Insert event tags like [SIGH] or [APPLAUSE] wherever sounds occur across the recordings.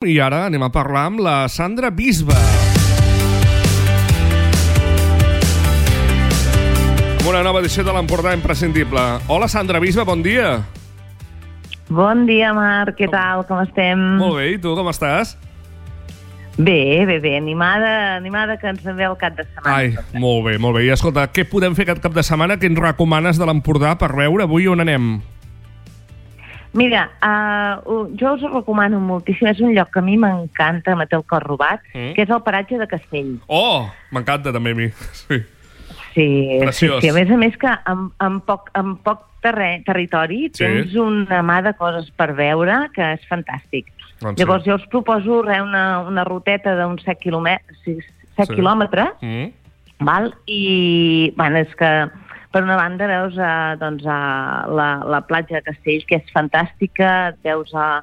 I ara anem a parlar amb la Sandra Bisba. Amb una nova edició de l'Empordà Imprescindible. Hola, Sandra Bisba, bon dia. Bon dia, Marc, què tal? Com estem? Molt bé, i tu com estàs? Bé, bé, bé, animada, animada que ens en ve el cap de setmana. Ai, molt bé, molt bé. I escolta, què podem fer aquest cap de setmana? Què ens recomanes de l'Empordà per veure avui on anem? Mira, uh, jo us ho recomano moltíssim, és un lloc que a mi m'encanta, me té el cor robat, Mm. que és el paratge de Castell. Oh, m'encanta també a mi. [LAUGHS] Sí. Sí, Preciós. sí, sí, a més a més que amb, amb poc, amb poc terre, territori Sí. tens una mà de coses per veure que és fantàstic. Doncs sí. Llavors jo us proposo re, una, una ruteta d'uns 7, quilòmetres, 7 Sí. quilòmetres Mm. val? i bueno, és que per una banda veus eh, doncs, eh, la, la platja de Castells, que és fantàstica, veus eh,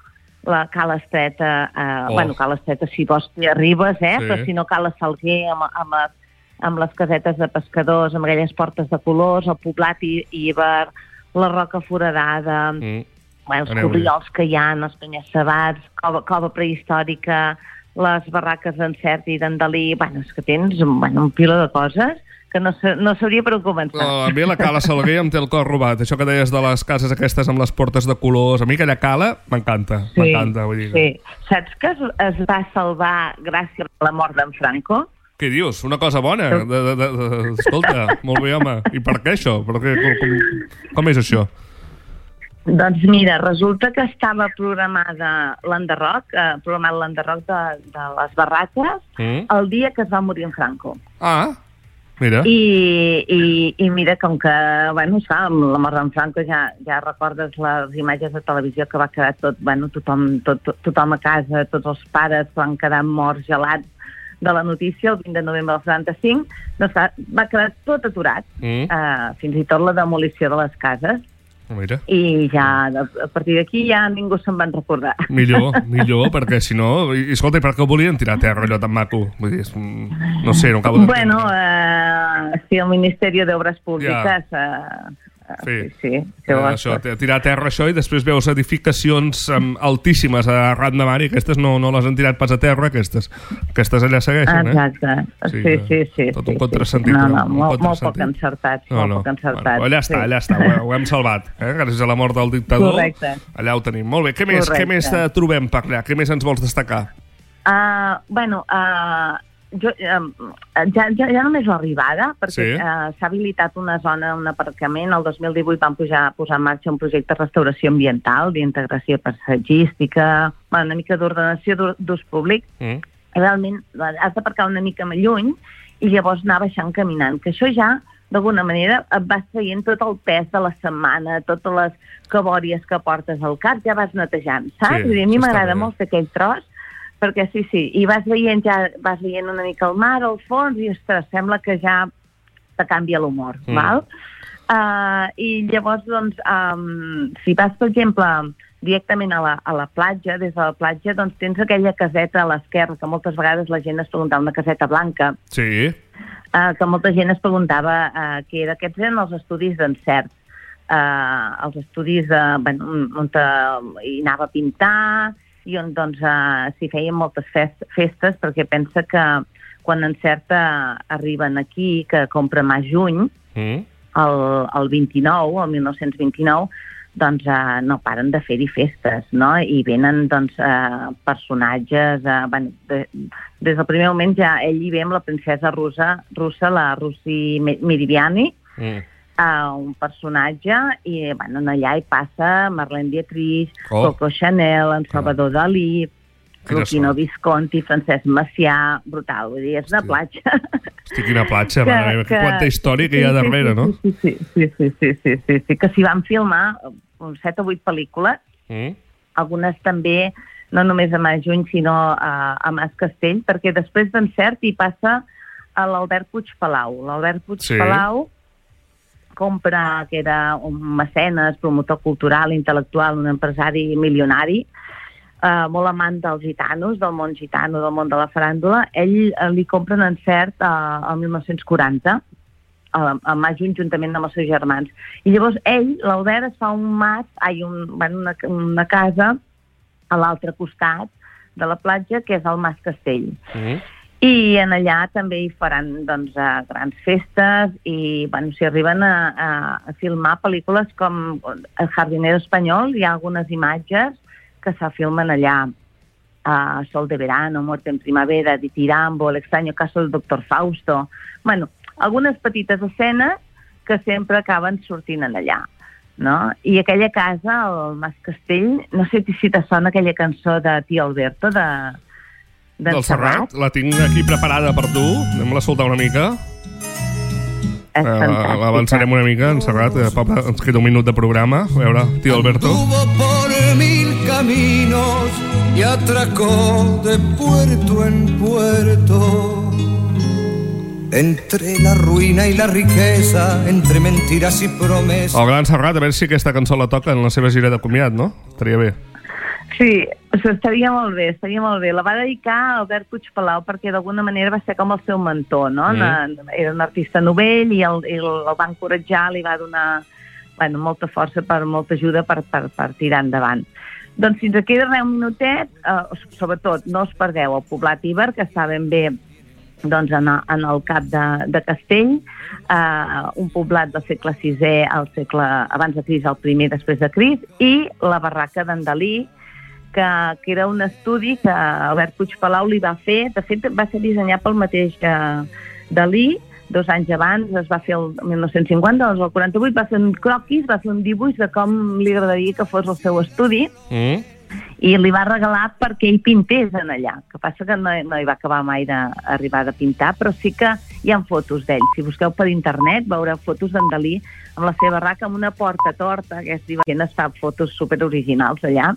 la Cala Estreta, eh, Oh. bueno, Cala Estreta si vols t'hi arribes, eh? Sí. però si no Cala Salguer amb, amb, les, amb les casetes de pescadors, amb aquelles portes de colors, el poblat i, Iber, la Roca Foradada, Mm. bueno, els cobriols que hi ha, els penya-sabats, cova, cova prehistòrica, les barraques d'encert i d'Andalí... Bueno, és que tens bueno, un pila de coses que no, no sabria per on començar. Oh, a mi la cala Salguer em té el cor robat. Això que deies de les cases aquestes amb les portes de colors, a mi aquella cala m'encanta, m'encanta. Vull dir. sí. Saps que es, es va salvar gràcies a la mort d'en Franco? Què dius? Una cosa bona? De, de, de, de, escolta, molt bé, home. I per què això? Per què, com, com, com és això? Doncs mira, resulta que estava programada l'enderroc, eh, programat l'enderroc de, de les barraques Mm? el dia que es va morir en Franco. Ah, mira. I, i, i mira, com que, bueno, esclar, amb la mort d'en Franco ja, ja recordes les imatges de televisió que va quedar tot, bueno, tothom, tot, tot, tothom a casa, tots els pares van quedar morts, gelats de la notícia el 20 de novembre del 75, doncs va, va quedar tot aturat, Mm? eh, fins i tot la demolició de les cases, Mira. i ja, a partir d'aquí ja ningú se'n van recordar. Millor, [LAUGHS] millor, perquè si no... I, escolta, i per què ho volien tirar a terra allò tan maco? Vull dir, no sé, no acabo de... Bueno, eh, sí, el Ministeri d'Obres Públiques... Eh, Sí. sí, sí, Eh, sí això, tirar a terra això i després veus edificacions um, altíssimes a ran de mar i aquestes no, no les han tirat pas a terra, aquestes, aquestes allà segueixen, eh? Exacte. Sí, Sí, sí, sí. tot sí, un sí, contrasentit, No, no? no, molt, molt poc encertat. molt poc encertat. Bueno, allà està, sí. allà està, ho, ho hem salvat, eh? gràcies a la mort del dictador. Correcte. Allà ho tenim. Molt bé, què més, què Correcte. més eh, trobem per allà? Què més ens vols destacar? Uh, bueno, uh, jo, ja, ja, ja només l'arribada, perquè Sí. uh, s'ha habilitat una zona, un aparcament. El 2018 van pujar, posar en marxa un projecte de restauració ambiental, d'integració paisatgística, bueno, una mica d'ordenació d'ús- públic. Mm? realment has d'aparcar una mica més lluny i llavors anar baixant caminant, que això ja d'alguna manera et vas traient tot el pes de la setmana, totes les cabòries que portes al cap, ja vas netejant, saps? Sí, dir, a mi m'agrada molt fer aquell tros, perquè sí, sí, i vas veient ja, vas veient una mica el mar al fons i, ostres, sembla que ja te canvia l'humor, Mm. val? Uh, I llavors, doncs, um, si vas, per exemple, directament a la, a la platja, des de la platja, doncs tens aquella caseta a l'esquerra, que moltes vegades la gent es preguntava, una caseta blanca, Sí, uh, que molta gent es preguntava uh, què era. Aquests eren els estudis d'encert. Uh, els estudis de, bueno, on te, hi anava a pintar i on doncs, uh, s'hi feien moltes fest, festes perquè pensa que quan encerta arriben aquí, que compra mà juny, mm? el, el 29, el 1929, doncs eh, no paren de fer-hi festes, no? I venen doncs, eh, personatges... Eh, bueno, de, des del primer moment ja ell hi ve amb la princesa russa, russa la Russi Miriviani, Mm. Eh, un personatge, i bueno, allà hi passa Marlene Dietrich, Oh. Coco Chanel, en Salvador Dalí, Quina Rufino sort. Visconti, Francesc Macià, brutal, vull dir, és una Hosti. platja. Hosti, quina platja, que, mare meva, que, quanta història que hi ha darrere, sí, no? Sí, sí, sí, sí, sí, sí, sí, sí, que s'hi van filmar uns 7 o 8 pel·lícules, Mm? algunes també, no només a Mas Juny, sinó a, a Mas Castell, perquè després d'encert hi passa a l'Albert Puig Palau. L'Albert Puig Sí. Palau compra, que era un mecenes, promotor cultural, intel·lectual, un empresari milionari, eh, molt amant dels gitanos, del món gitano, del món de la faràndula, ell eh, li compra un encert eh, el 1940, a, a Majun juntament amb els seus germans. I llavors ell, l'Albert, es fa un mat, ai, un, bueno, una, una casa a l'altre costat de la platja, que és el Mas Castell. Mm. I en allà també hi faran doncs, eh, grans festes i bueno, s'hi arriben a, a, filmar pel·lícules com El jardinero espanyol, hi ha algunes imatges que se filmen allà a Sol de verano, Muerte en primavera, Di Tirambo, extraño caso del doctor Fausto... Bueno, algunes petites escenes que sempre acaben sortint en allà. No? I aquella casa, el Mas Castell, no sé si te sona aquella cançó de Tio Alberto, de, d'en Del Serrat, la tinc aquí preparada per tu. Anem-la a soltar una mica. És Uh. L'avançarem una mica, en Serrat. Eh, Papa, ens queda un minut de programa. A veure, tio Alberto. Anduvo por mil caminos y atracó de puerto en puerto. Entre la ruina y la riqueza, entre mentiras y promesas. El gran Serrat, a veure si aquesta cançó la toca en la seva gira de comiat, no? Estaria bé. Sí, estaria molt bé, estaria molt bé. La va dedicar a Albert Puigpalau perquè d'alguna manera va ser com el seu mentor, no? Mm. Era un artista novell i el, i el, va encoratjar, li va donar bueno, molta força, per molta ajuda per, per, per tirar endavant. Doncs si ens queda res un minutet, eh, sobretot no us perdeu el Poblat Iber, que està ben bé doncs, en, en el cap de, de Castell, eh, un poblat del segle VI al segle abans de Cris, el primer després de Cris, i la barraca d'en Dalí, que, que era un estudi que Albert Puigpalau li va fer. De fet, va ser dissenyat pel mateix eh, Dalí, dos anys abans, es va fer el 1950, doncs el 48 va fer un croquis, va fer un dibuix de com li agradaria que fos el seu estudi, Mm? i li va regalar perquè ell pintés en allà. que passa que no, no hi va acabar mai d'arribar de pintar, però sí que hi ha fotos d'ell. Si busqueu per internet veureu fotos d'en Dalí amb la seva barraca amb una porta torta, que és divertint, es fa fotos super originals allà,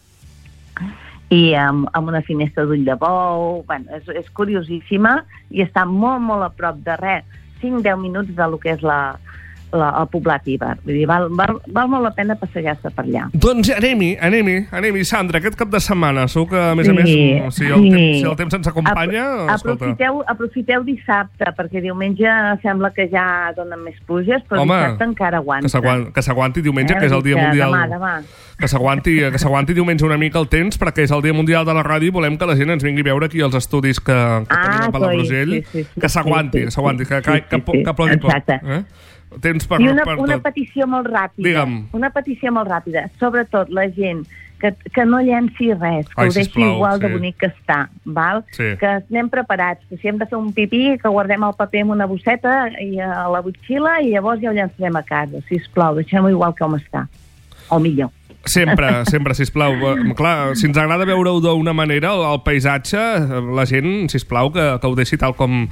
i amb, amb una finestra d'ull de bou, bueno, és, és curiosíssima i està molt, molt a prop de res, 5-10 minuts de lo que és la, la, el poblat Iber. Vull dir, val, val, val molt la pena passejar-se per allà. Doncs anem-hi, anem-hi, anem-hi, Sandra, aquest cap de setmana. Segur que, a més a Sí, més, si el, sí. temps, si el temps ens acompanya, Apro- escolta... aprofiteu, aprofiteu dissabte, perquè diumenge sembla que ja donen més pluges, però Home, dissabte encara aguanta. Que s'aguan- que s'aguanti diumenge, Eh, que és el dia que mundial... Demà, demà. Que s'aguanti que s'aguanti diumenge una mica el temps, perquè és el dia mundial de la ràdio i volem que la gent ens vingui a veure aquí els estudis que, que Ah, tenim a Palafrugell. sí, sí, sí, que s'aguanti, sí, sí, que s'aguanti, que, sí, que, sí, que, sí, que plogui poc. exacte. Eh? Temps per, I una, per una tot. petició molt ràpida. Digue'm. Una petició molt ràpida. Sobretot la gent que, que no llenci res, que Ai, ho deixi sisplau, igual de sí. bonic que està, val? Sí. que anem preparats, que si hem de fer un pipí, que guardem el paper en una bosseta i a la botxilla i llavors ja ho llançarem a casa. Si plau, deixem-ho igual com està. O millor. Sempre, sempre, sisplau. Eh, Clar, si ens agrada veure-ho d'una manera, el, el paisatge, la gent, sisplau, que, que ho deixi tal com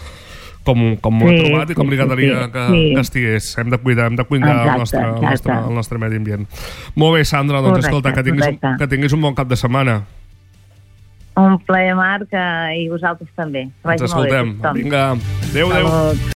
com, com ho ha Sí, trobat i com sí, li sí, agradaria sí, que, sí. que estigués. Hem de cuidar, hem de cuidar el, Exacte, nostre, el, nostre, exacte. el nostre medi ambient. Molt bé, Sandra, doncs Correcte, escolta, que tinguis, correcte. que tinguis un bon cap de setmana. Un plaer, Marc, eh, i vosaltres també. Que Ens escoltem. Vinga, adéu, adéu.